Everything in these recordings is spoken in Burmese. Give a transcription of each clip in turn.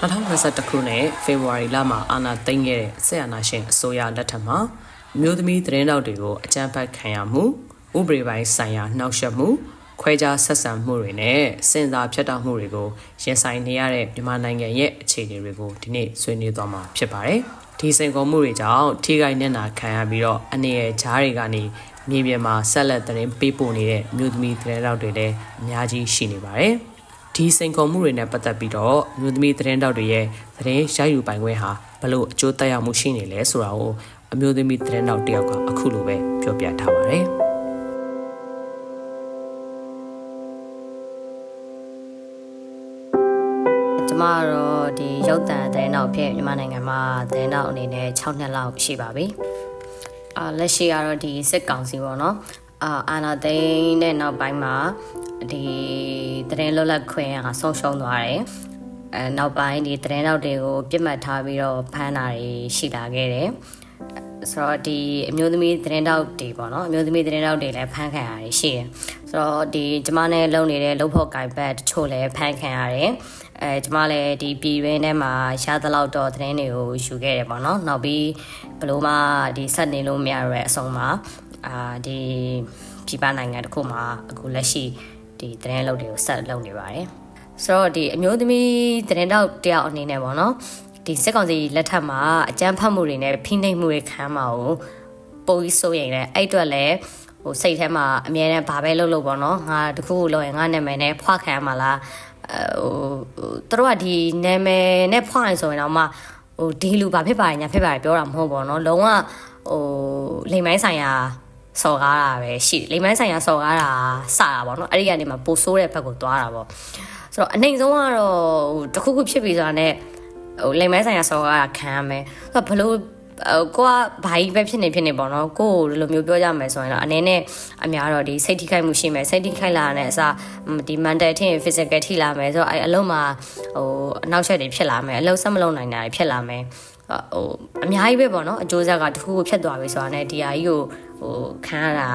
2021ခုနှစ်ဖေဖော်ဝါရီလမှာအာဏာသိမ်းခဲ့တဲ့ဆက်အာဏာရှင်အစိုးရလက်ထက်မှာမျိုးသမီးသတင်းတောက်တွေကိုအကြမ်းဖက်ခံရမှုဥပဒေပိုင်းဆိုင်ရာနှောက်ယှက်မှုခွဲခြားဆက်ဆံမှုတွေနဲ့စင်စာဖြတ်တောက်မှုတွေကိုရင်ဆိုင်နေရတဲ့မြန်မာနိုင်ငံရဲ့အခြေအနေတွေကိုဒီနေ့ဆွေးနွေးသွားမှာဖြစ်ပါတယ်။ဒီစင်ကုန်မှုတွေကြောင့်ထိခိုက်နေနာခံရပြီးတော့အနေရဂျားတွေကနေမြေပြင်မှာဆက်လက်သတင်းပေးပို့နေတဲ့မြို့သမီးသတင်းတောက်တွေလည်းအများကြီးရှိနေပါတယ်။ ဒီစိန်ခေါ်မှုတွေနဲ့ပတ်သက်ပြီးတော့မြို့သမီးသတင်းတောက်တွေရဲ့သတင်းရယူပိုင်ခွင့်ဟာဘလို့အကျိုးသက်ရောက်မှုရှိနေလဲဆိုတာကိုအမျိုးသမီးသတင်းတောက်တယောက်ကအခုလိုပဲပြောပြထားပါတယ်ကျမတော့ဒီရုပ်သံသတင်းတောက်ဖြစ်မြန်မာနိုင်ငံမှာသတင်းတောက်အနေနဲ့6နှစ်လောက်ရှိပါပြီ။အာလက်ရှိကတော့ဒီစစ်ကောင်စီပေါ့နော်။ အာအာနာသိန်းတဲ့နောက်ပိုင်းမှာဒီသတင်းလွတ်လပ်ခွင့်ကဆုံးရှုံးသွားတယ်အဲနောက်ပိုင်းဒီသတင်းတောက်တွေကိုပြစ်မှတ်ထားပြီးတော့ဖမ်းတာတွေရှိလာခဲ့တယ်ဆိုတော့ဒီအမျိုးသမီးသတင်းတောက်တွေပေါ့နော်အမျိုးသမီးသတင်းတောက်တွေလည်းဖမ်းခံရတယ်ရှိတယ်ဆိုတော့ဒီကျမနဲ့လုံနေတဲ့လုံဖို့ကိုင်ဘတ်တချို့လည်းဖမ်းခံရတယ်အဲကျမလည်းဒီပြည်ရင်းထဲမှာရှားသလောက်တော့သတင်းတွေကိုယူခဲ့တယ်ပေါ့နော်နောက်ပြီးဘလို့မှဒီဆက်နေလို့မရတဲ့အဆုံးမှာ အာဒီပြည်ပနိုင်ငံတစ်ခုမှာအခုလက်ရှိဒီသတင်းလုပ်တွေကိုဆက်လုပ်နေပါတယ်ဆိုတော့ဒီအမျိုးသမီးသတင်းတောက်တယောက်အနေနဲ့ပေါ့နော်ဒီစစ်ကောင်စီလက်ထက်မှာအကြမ်းဖက်မှုတွေနဲ့ဖိနှိပ်မှုတွေခံမှာကိုပိုပြီးစိုးရိမ်တယ်အဲ့အတွက်လည်းဟိုစိတ်ထဲမှာအမြဲတမ်းဘာပဲလုပ်လို့ပေါ့နော်ငါတခုလို့ရင်ငါနာမည်နဲ့ဖွာခံရမှာလားဟိုသူတို့ကဒီနာမည်နဲ့ဖွာရင်ဆိုရင်တော့မှဟိုဒီလူဘာဖြစ်ပါညာဖြစ်ပါပြောတာမဟုတ်ပေါ့နော်လုံးဝဟိုလိမ်မိုင်းဆိုင်ရာ စော်ကားတာပဲရှိလိမ်မိုင်းဆိုင်ရာစော်ကားတာစတာပေါ့နော်အဲ့ဒီကနေမှပိုဆိုးတဲ့ဘက်ကိုသွားတာပေါ့ဆိုတော့အနေဆုံးကတော့ဟိုတခုခုဖြစ်ပြီဆိုတာနဲ့ဟိုလိမ်မိုင်းဆိုင်ရာစော်ကားတာခံရမယ်ဆိုတော့ဘလို့ကိုကဘာကြီးပဲဖြစ်နေဖြစ်နေပေါ့နော်ကိုကိုလိုမျိုးပြောကြမယ်ဆိုရင်တော့အနေနဲ့အများတော့ဒီစိတ်ထိခိုက်မှုရှိမယ်စိတ်ထိခိုက်လာတဲ့အစားဒီ mental ထင် physical ထိလာမယ်ဆိုတော့အဲအလုံးမှာဟိုအနောက်ချက်တွေဖြစ်လာမယ်အလုံးဆက်မလုံးနိုင်တာတွေဖြစ်လာမယ် ဟိုအများကြီးပဲပေါ့နော်အကျိုးဆက်ကတခုခုဖြစ်သွားပြီဆိုတာနဲ့ဒီဟာကြီးကိုဟိုခံရတာ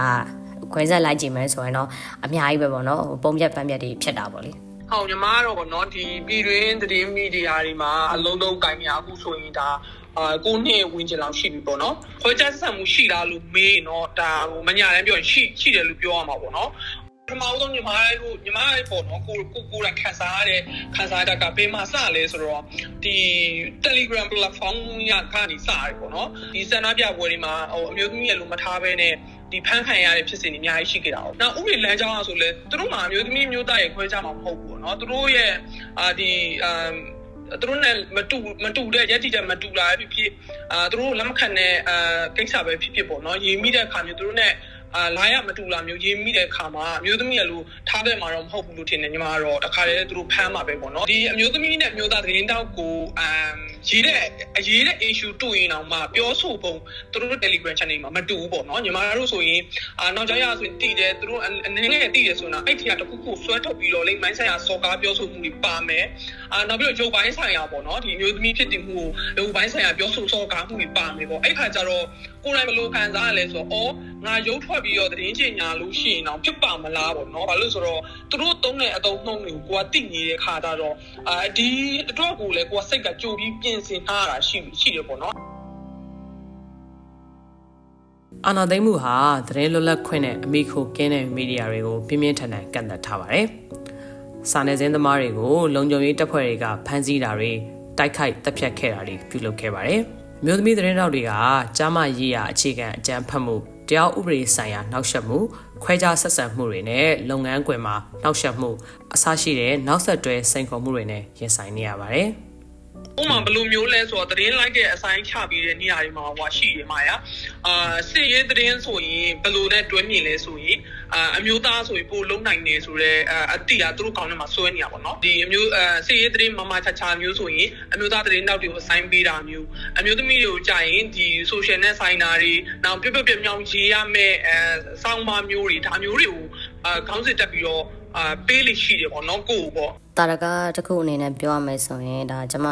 ခွဲဆက်လိုက်ကြည့်မယ်ဆိုရင်တော့အများကြီးပဲပေါ့နော်ဟိုပုံပြက်ပန်းပြက်တွေဖြစ်တာပေါ့လေဟောညီမကတော့ဗောနော်ဒီပြည်တွင်းသတင်းမီဒီယာတွေမှာအလုံးလုံးကင်များအခုဆိုရင်ဒါအာကိုနှစ်ဝင်ချင်လောက်ရှိပြီပေါ့နော်ခွဲခြားဆက်မှုရှိလားလို့မေးတော့ဒါဟိုမညာတန်းပြောရင်ရှိရှိတယ်လို့ပြောရမှာပေါ့နော်ပ ထမဆုံးညီမတို့ညီမလေးပေါ့နော်ကိုကိုကိုရခန်းစားရတဲ့ခန်းစားတကပေးမစလဲဆိုတော့ဒီ Telegram platform ရကနေစရတယ်ပေါ့နော်ဒီစန္ဒပြပွဲတွေမှာဟိုအမျိုးသမီးရလို့မထားဘဲနဲ့ဒီဖန်ခံရတဲ့ဖြစ်စဉ်တွေအများကြီးရှိခဲ့တာပေါ့။နောက်ဥပဒေလမ်းကြောင်းအဆိုလဲသူတို့မှာအမျိုးသမီးမျိုးသားရဲ့ခွဲခြားမှာမဟုတ်ဘူးပေါ့နော်။သူတို့ရဲ့အာဒီအမ်သူတို့နဲ့မတူမတူတဲ့ရက်တိတဲ့မတူလာဖြစ်ဖြစ်အာသူတို့လက်မခံတဲ့အာကိစ္စပဲဖြစ်ဖြစ်ပေါ့နော်။ရေးမိတဲ့အခါမျိုးသူတို့နဲ့ အာလာရမတူလာမျိုးရေးမိတဲ့ခါမှာအမျိုးသမီးရလို့ထားတဲ့မှာတော့မဟုတ်ဘူးလို့ထင်တယ်ညီမကတော့တခါတည်းသူတို့ဖမ်းမှာပဲပေါ့နော်ဒီအမျိုးသမီးနဲ့အမျိုးသားသတင်းတောက်ကိုအမ်ရေးတဲ့အရေးတဲ့ issue တွေ့ရင်တော့မှပြောဆိုပုံသူတို့ Telegram channel မှာမတူဘူးပေါ့နော်ညီမတို့ဆိုရင်အာနောက်ကြရဆိုရင်တည်တယ်သူတို့အနေနဲ့တည်တယ်ဆိုတော့အဲ့ဒီကတခုခုဆွဲထုတ်ပြီးတော့လိမ့်မိုင်းဆိုင်ရာစော်ကားပြောဆိုမှုတွေပါမယ်အာနောက်ပြီးတော့ဂျိုပိုင်းဆိုင်ရာပေါ့နော်ဒီအမျိုးသမီးဖြစ်တည်မှုကိုလူပိုင်းဆိုင်ရာပြောဆိုစော်ကားမှုတွေပါမယ်ပေါ့အဲ့ခါကျတော့ကိုယ်တိုင်ဘယ်လိုခံစားရလဲဆိုတော့အော် ငါရုပ်ထွက်ပြီးတော့သတင်းချင်ညာလို့ရှိရင်တော့ဖြစ်ပါမလားပေါ့နော်ဘာလို့ဆိုတော့သူတို့သုံးတဲ့အတုံးနှုံးတွေကိုကိုကတိနေတဲ့ခါကြတော့အာဒီအတွက်ကိုလည်းကိုကစိတ်ကကြိုပြီးပြင်ဆင်ထားတာရှိရှိတယ်ပေါ့နော်အာနာသိမ့်မှုဟာသတင်းလွတ်လပ်ခွင့်နဲ့အမိခိုကင်းတဲ့မီဒီယာတွေကိုပြင်းပြင်းထန်ထန်ကန့်သတ်ထားပါတယ်။စာနယ်ဇင်းသမားတွေကိုလုံခြုံရေးတပ်ဖွဲ့တွေကဖမ်းဆီးတာတွေတိုက်ခိုက်တပ်ဖြတ်ခဲ့တာတွေပြုလုပ်ခဲ့ပါတယ်။မြို့သမီးသတင်းတောက်တွေကကြားမရေးရာအခြေခံအကြံဖတ်မှု တရားဥပဒေဆိုင်ရာနှောက်ယှက်မှုခွဲခြားဆက်ဆံမှုတွေနဲ့လုပ်ငန်းခွင်မှာနှောက်ယှက်မှုအဆရှိတဲ့နောက်ဆက်တွဲစိန်ခေါ်မှုတွေနဲ့ရင်ဆိုင်နေရပါတယ်။ ဥမာဘယ်လိုမျိုးလဲဆိုတော့သတင်းလိုက်တဲ့အဆိုင်ချပြီးတဲ့နေရာတွေမှာဟိုရှိရမှာရအာစစ်ရေးသတင်းဆိုရင်ဘယ်လိုနဲ့တွဲမြင်လဲဆိုရင်အာအမျိုးသားဆိုရင်ပိုလုံးနိုင်နေဆိုတော့အတိအသူတို့ကောင်းထဲမှာစွဲနေရပါတော့ဒီအမျိုးအစစ်ရေးသတင်းမမချာချာမျိုးဆိုရင်အမျိုးသားသတင်းနောက်တွေကိုအဆိုင်ပေးတာမျိုးအမျိုးသမီးတွေကိုကြာရင်ဒီ social နဲ့ဆိုင်တာတွေနောက်ပြပြပြမြောင်ရေးရမယ့်အဲစောင်းပါမျိုးတွေဒါမျိုးတွေကိုအာခေါင်းစစ်တက်ပြီးတော့ အာပေးလိရှိတယ်ပေါ့နော်ကိုပေါ့တာရကတခုအနေနဲ့ပြောရမယ်ဆိုရင်ဒါကျွန်မ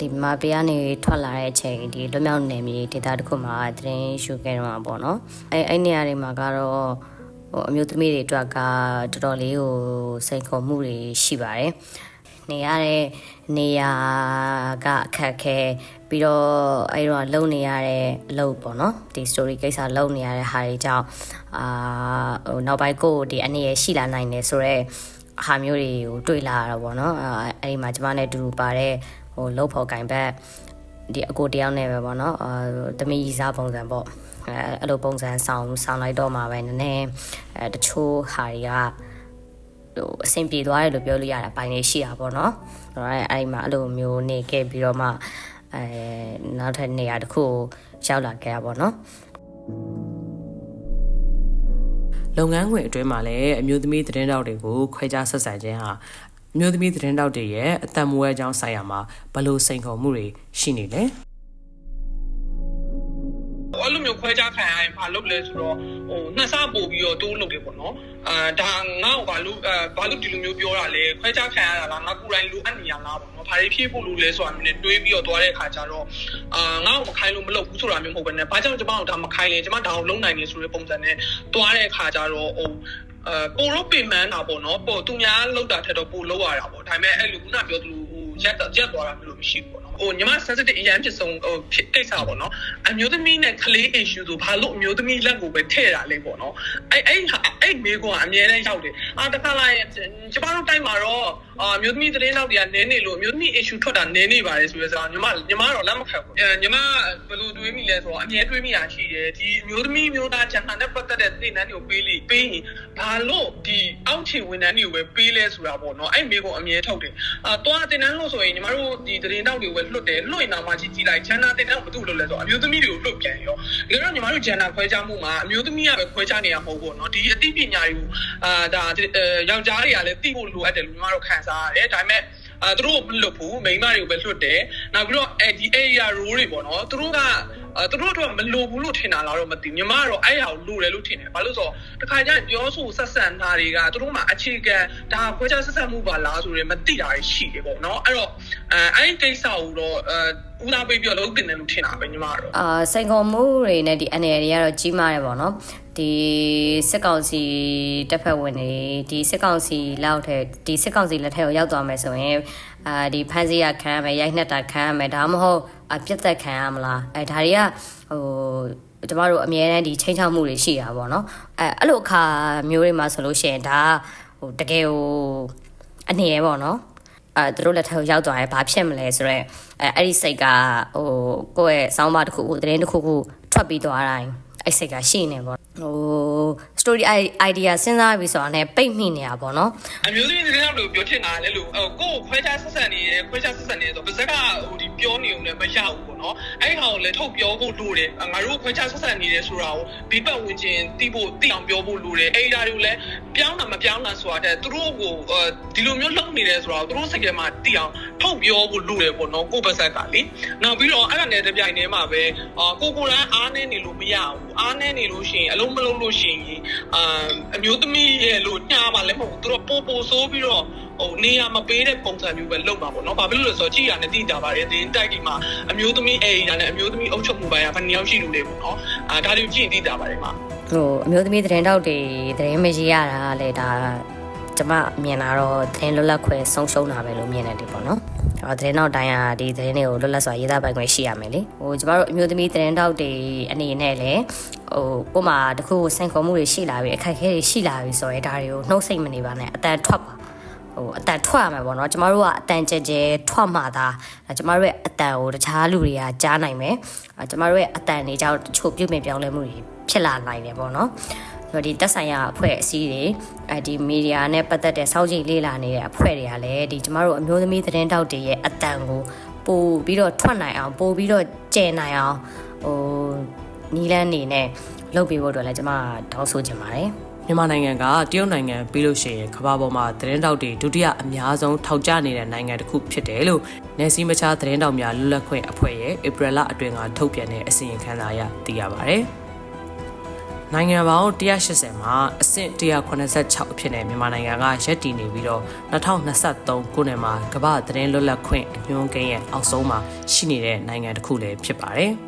ဒီမာပေးကနေထွက်လာတဲ့အချိန်ဒီလွမြောက်နယ်မြေဒေသတစ်ခုမှာသတင်းရှုခဲ့တော့ပေါ့နော်အဲအဲ့နေရာတွေမှာကတော့ဟိုအမျိုးသမီးတွေအတွက်ကတော်တော်လေးဟိုစိန်ခေါ်မှုတွေရှိပါတယ် နေရတဲ့နေရာကအခက်ခဲပြီးတော့အဲ့တော့လုံနေရတဲ့အလုပ်ပေါ့နော်ဒီ story ကိစ္စလုံနေရတဲ့ဟာတွေကြောင့်အာဟိုနောက်ပိုင်းကိုဒီအနေရရှိလာနိုင်တယ်ဆိုတော့ဟာမျိုးတွေကိုတွေ့လာရတော့ပေါ့နော်အဲ့ဒီမှာကျမနဲ့အတူတူပါတဲ့ဟိုလှုပ်ဖို့ကင်ဘက်ဒီအကိုတယောက်နဲ့ပဲပေါ့နော်အာသမီးကြီးစားပုံစံပေါ့အဲအဲ့လိုပုံစံဆောင်ဆောင်လိုက်တော့မှာပဲနည်းနည်းအဲတချို့ဟာတွေက ဟိုအဆင်ပြေသွားတယ်လို့ပြောလို့ရတာပိုင်းလေးရှိတာပေါ့နော်အဲ့အဲ့ဒီမှာအဲ့လိုမျိုးနေခဲ့ပြီးတော့မှအဲနောက်ထပ်နေရာတစ်ခုကိုရောက်လာခဲ့တာပေါ့နော်လုပ်ငန်းခွင်အတွင်းမှာလည်းအမျိုးသမီးသတင်းတောက်တွေကိုခွဲခြားဆက်ဆံခြင်းဟာအမျိုးသမီးသတင်းတောက်တွေရဲ့အသက်မွေးအကြောင်းဆိုင်ရာမှာဘလို့စိန်ခေါ်မှုတွေရှိနေလဲအဲ့ လိုမျိုးခွဲခြားခံရရင်ဘာလုပ်လဲဆိုတော့ဟိုနှစ်ဆပို့ပြီးတော့တိုးလုပ်တယ်ပေါ့နော်အာဒါငါ့ကိုဘာလို့အာဘာလို့ဒီလိုမျိုးပြောတာလဲခွဲခြားခံရတာလားငါကိုယ်တိုင်လိုအပ်နေရလားပေါ့နော်ဘာတွေဖြည့်ဖို့လိုလဲဆိုတာမျိုးနဲ့တွေးပြီးတော့သွားတဲ့အခါကျတော့အာငါ့ကိုမခိုင်းလို့မလုပ်ဘူးဆိုတာမျိုးမဟုတ်ဘဲနဲ့ဘာကြောင့်ကျွန်မတို့ဒါမခိုင်းလဲကျွန်မဒါကိုလုံနိုင်နေဆိုတဲ့ပုံစံနဲ့သွားတဲ့အခါကျတော့ဟိုအဲပိုလို့ပြင်မှန်းတာပေါ့နော်ပိုသူများလောက်တာထက်တော့ပိုလောက်ရတာပေါ့ဒါပေမဲ့အဲ့လိုခုနပြောသလိုဟိုရက်ရက်သွားတာမျိုးလို့မရှိဘူးပေါ့နော် ဟိုညီမ sensitive အရင်ဖြစ်ဆုံးဟိုဖြစ်ကိစ္စပေါ့နော်အမျိုးသမီးနဲ့ကလေး issue ဆိုဘာလို့အမျိုးသမီးလက်ကိုပဲထည့်တာလဲပေါ့နော်အဲ့အဲ့အဲ့မိကွာအမြဲတမ်းရောက်တယ်အာတခါလာရင်ကျမတို့တိုင်းမှာတော့ အာမျိုးသမီးသတင်းတော့တွေကနင်းနေလို့မျိုးသမီး issue ထွက်တာနင်းနေပါတယ်ဆိုရဲဆိုတော့ညီမညီမတော့လက်မခံဘူးအဲညီမဘယ်လိုတွေးမိလဲဆိုတော့အမြဲတွေးမိတာရှိတယ်ဒီမျိုးသမီးမျိုးသားဂျန်ဟန်နဲ့ပတ်သက်တဲ့သိနှန်းတွေကိုပေးလိပေးရင်ဘာလို့ဒီအောက်ခြေဝန်ထမ်းတွေကိုပဲပေးလဲဆိုတာပေါ့နော်အဲ့မိကအမြဲထုတ်တယ်အာတွားတင်နှန်းလို့ဆိုရင်ညီမတို့ဒီသတင်းတော့တွေကိုပဲလွတ်တယ်လွတ်ရင်တော့မှကြည့်ကြည့်လိုက်ဂျန်နာတင်နှန်းဘာလို့လို့လဲဆိုတော့အမျိုးသမီးတွေကိုလွတ်ပြန်ရောဒါကြောင့်ညီမတို့ဂျန်နာခွဲခြားမှုမှာအမျိုးသမီးကပဲခွဲခြားနေရမဟုတ်ဘူးနော်ဒီအသိပညာတွေကိုအာဒါယောက်ျားတွေကလည်းသိဖို့လိုအပ်တယ်လို့ညီမတို့ခံစားရတယ်ဒါပေမဲ့အဲသူတို့မလွတ်ဘူးမိန်းမတွေကိုပဲလွတ်တယ်နောက်ပြီးတော့အဲဒီ area role တွေပေါ့နော်သူတို့ကအဲသူတို့တော့မလိုဘူးလို့ထင်တာလားတော့မသိဘူးညီမကတော့အဲ့ဟာကိုလိုတယ်လို့ထင်တယ်ဘာလို့ဆိုတော့တခါကျရင်ပြောဆိုဆက်ဆံတာတွေကသူတို့မှအခြေခံဒါခွဲခြားဆက်ဆံမှုပါလားဆိုရင်မသိတာရှိတယ်ပေါ့နော်အဲ့တော့အဲအဲ့ဒီကိစ္စကိုတော့အဲဦးသားပေးပြီးတော့လုပ်တင်တယ်လို့ထင်တာပဲညီမကတော့အာစိန်ခေါ်မှုတွေနဲ့ဒီ NL တွေကတော့ကြီးမားတယ်ပေါ့နော် ဒီစစ်ကောင်စီတပ်ဖက်ဝင်တွေဒီစစ်ကောင်စီလောက်ထဲဒီစစ်ကောင်စီလက်ထက်ကိုရောက်သွားမယ်ဆိုရင်အာဒီဖန်စီရခံရမယ်ရိုက်နှက်တာခံရမယ်ဒါမှမဟုတ်အပြတ်သက်ခံရမလားအဲဒါတွေကဟိုကျမတို့အများအားဒီချိန်ချောက်မှုတွေရှိတာပေါ့နော်အဲအဲ့လိုအခါမျိုးတွေမှာဆိုလို့ရှိရင်ဒါဟိုတကယ်ဟိုအနေရပေါ့နော်အဲသူတို့လက်ထက်ကိုရောက်သွားရင်ဘာဖြစ်မလဲဆိုတော့အဲအဲ့ဒီစိတ်ကဟိုကိုယ့်ရဲ့စောင်းမတစ်ခုခုသတင်းတစ်ခုခုထွက်ပြီးသွားတိုင်း အဲ့စိတ်ကရှိနေပေါ့ဟို story idea စဉ်းစားပြီးဆိုတာနဲ့ပိတ်မိနေတာပေါ့နော်အမျိုးသမီးတွေကတော့ပြောချင်တာလဲလို့ကိုကိုခွဲခြားဆက်ဆံနေတယ်ခွဲခြားဆက်ဆံနေတယ်ဆိုပါဇက်ကဟိုဒီ ပြောနေုံနဲ့မရဘူးပေါ့နော်အဲ့ဟာကိုလည်းထုတ်ပြောဖို့လိုတယ်ငါတို့ခွဲခြားဆက်ဆံနေတယ်ဆိုတာကိုဒီပတ်ဝန်းကျင်သိဖို့သိအောင်ပြောဖို့လိုတယ်အဲ့ဒါတွေကိုလည်းပြောင်းတာမပြောင်းတာဆိုတာတဲ့သူတို့ကိုဒီလိုမျိုးလုပ်နေတယ်ဆိုတာကိုသူတို့စိတ်ထဲမှာသိအောင်ထုတ်ပြောဖို့လိုတယ်ပေါ့နော်ကိုပါဇက်ကလေနောက်ပြီးတော့အဲ့ဒါနဲ့တပြိုင်တည်းမှာပဲအာကိုကိုရန်အားနေနေလို့မရဘူးအားနေနေလို့ရှိရင်အလုံးမလုံးလို့ရှိရင်အာအမျိုးသမီးရဲ့လို့ညားပါလည်းမဟုတ်ဘူးသူတို့ပို့ပို့ဆိုးပြီးတော့ ဟိုနေရာမပေးတဲ့ပုံစံမျိုးပဲလုပ်မှာပေါ့နော်။ဘာဖြစ်လို့လဲဆိုတော့ကြည်ရနဲ့တည်တာပါတယ်။ဒီတိုက်ဒီမှာအမျိုးသမီးအေးရနဲ့အမျိုးသမီးအုပ်ချုပ်မှုပိုင်းကဘယ်နှယောက်ရှိလို့လဲပေါ့နော်။အာဒါတွေကြည့်ရင်တည်တာပါတယ်မှာ။ဟိုအမျိုးသမီးသတင်းတောက်တွေသတင်းမရေးရတာလေဒါကျမမြင်လာတော့သတင်းလွတ်လပ်ခွင့်ဆုံးရှုံးတာပဲလို့မြင်နေတယ်ပေါ့နော်။ဟောသတင်းတော့တိုင်းဟာဒီသတင်းတွေကိုလွတ်လပ်စွာရေးသားပိုင်ခွင့်ရှိရမယ်လေဟိုကျမတို့အမျိုးသမီးသတင်းတောက်တွေအနေနဲ့လည်းဟိုကိုမှတခုကိုစင်ခေါ်မှုတွေရှိလာပြီအခက်အခဲတွေရှိလာပြီဆိုရင်ဒါတွေကိုနှုတ်ဆက်မနေပါနဲ့အတန်ထွက်ပါ ဟိုအတန်ထွက်ရမှာပေါ့နော်ကျမတို့ကအတန်ကြဲကြဲထွက်မှသာကျမတို့ရဲ့အတန်ကိုတခြားလူတွေကကြားနိုင်မယ်ကျမတို့ရဲ့အတန်တွေကြောင့်တချို့ပြုပြင်ပြောင်းလဲမှုတွေဖြစ်လာနိုင်တယ်ပေါ့နော်ဆိုဒီတက်ဆိုင်ရာအဖွဲ့အစည်းတွေအဲဒီမီဒီယာနဲ့ပတ်သက်တဲ့စောင့်ကြည့်လေ့လာနေတဲ့အဖွဲ့တွေကလည်းဒီကျမတို့အမျိုးသမီးသတင်းတောက်တွေရဲ့အတန်ကိုပို့ပြီးတော့ထွက်နိုင်အောင်ပို့ပြီးတော့ကျယ်နိုင်အောင်ဟိုနီလန်းနေနဲ့လုပ်ပေးဖို့အတွက်လည်းကျမတောင်းဆိုချင်ပါတယ် မြန်မာနိုင်ငံကတရုတ်နိုင်ငံပြီးလို့ရှိရင်ကမ္ဘာပေါ်မှာသတင်းတောက်တွေဒုတိယအများဆုံးထောက်ကျနေတဲ့နိုင်ငံတစ်ခုဖြစ်တယ်လို့နယ်စည်းမခြားသတင်းတောက်များလွတ်လပ်ခွင့်အဖွဲ့ရဲ့ဧပြီလအတွင်းကထုတ်ပြန်တဲ့အစီရင်ခံစာအရသိရပါဗျ။နိုင်ငံပေါင်း180မှာအဆင့်186အဖြစ်နဲ့မြန်မာနိုင်ငံကရပ်တည်နေပြီးတော့2023ခုနှစ်မှာကမ္ဘာသတင်းလွတ်လပ်ခွင့်အညွှန်းကိန်းရဲ့အောက်ဆုံးမှာရှိနေတဲ့နိုင်ငံတစ်ခုလည်းဖြစ်ပါတယ်။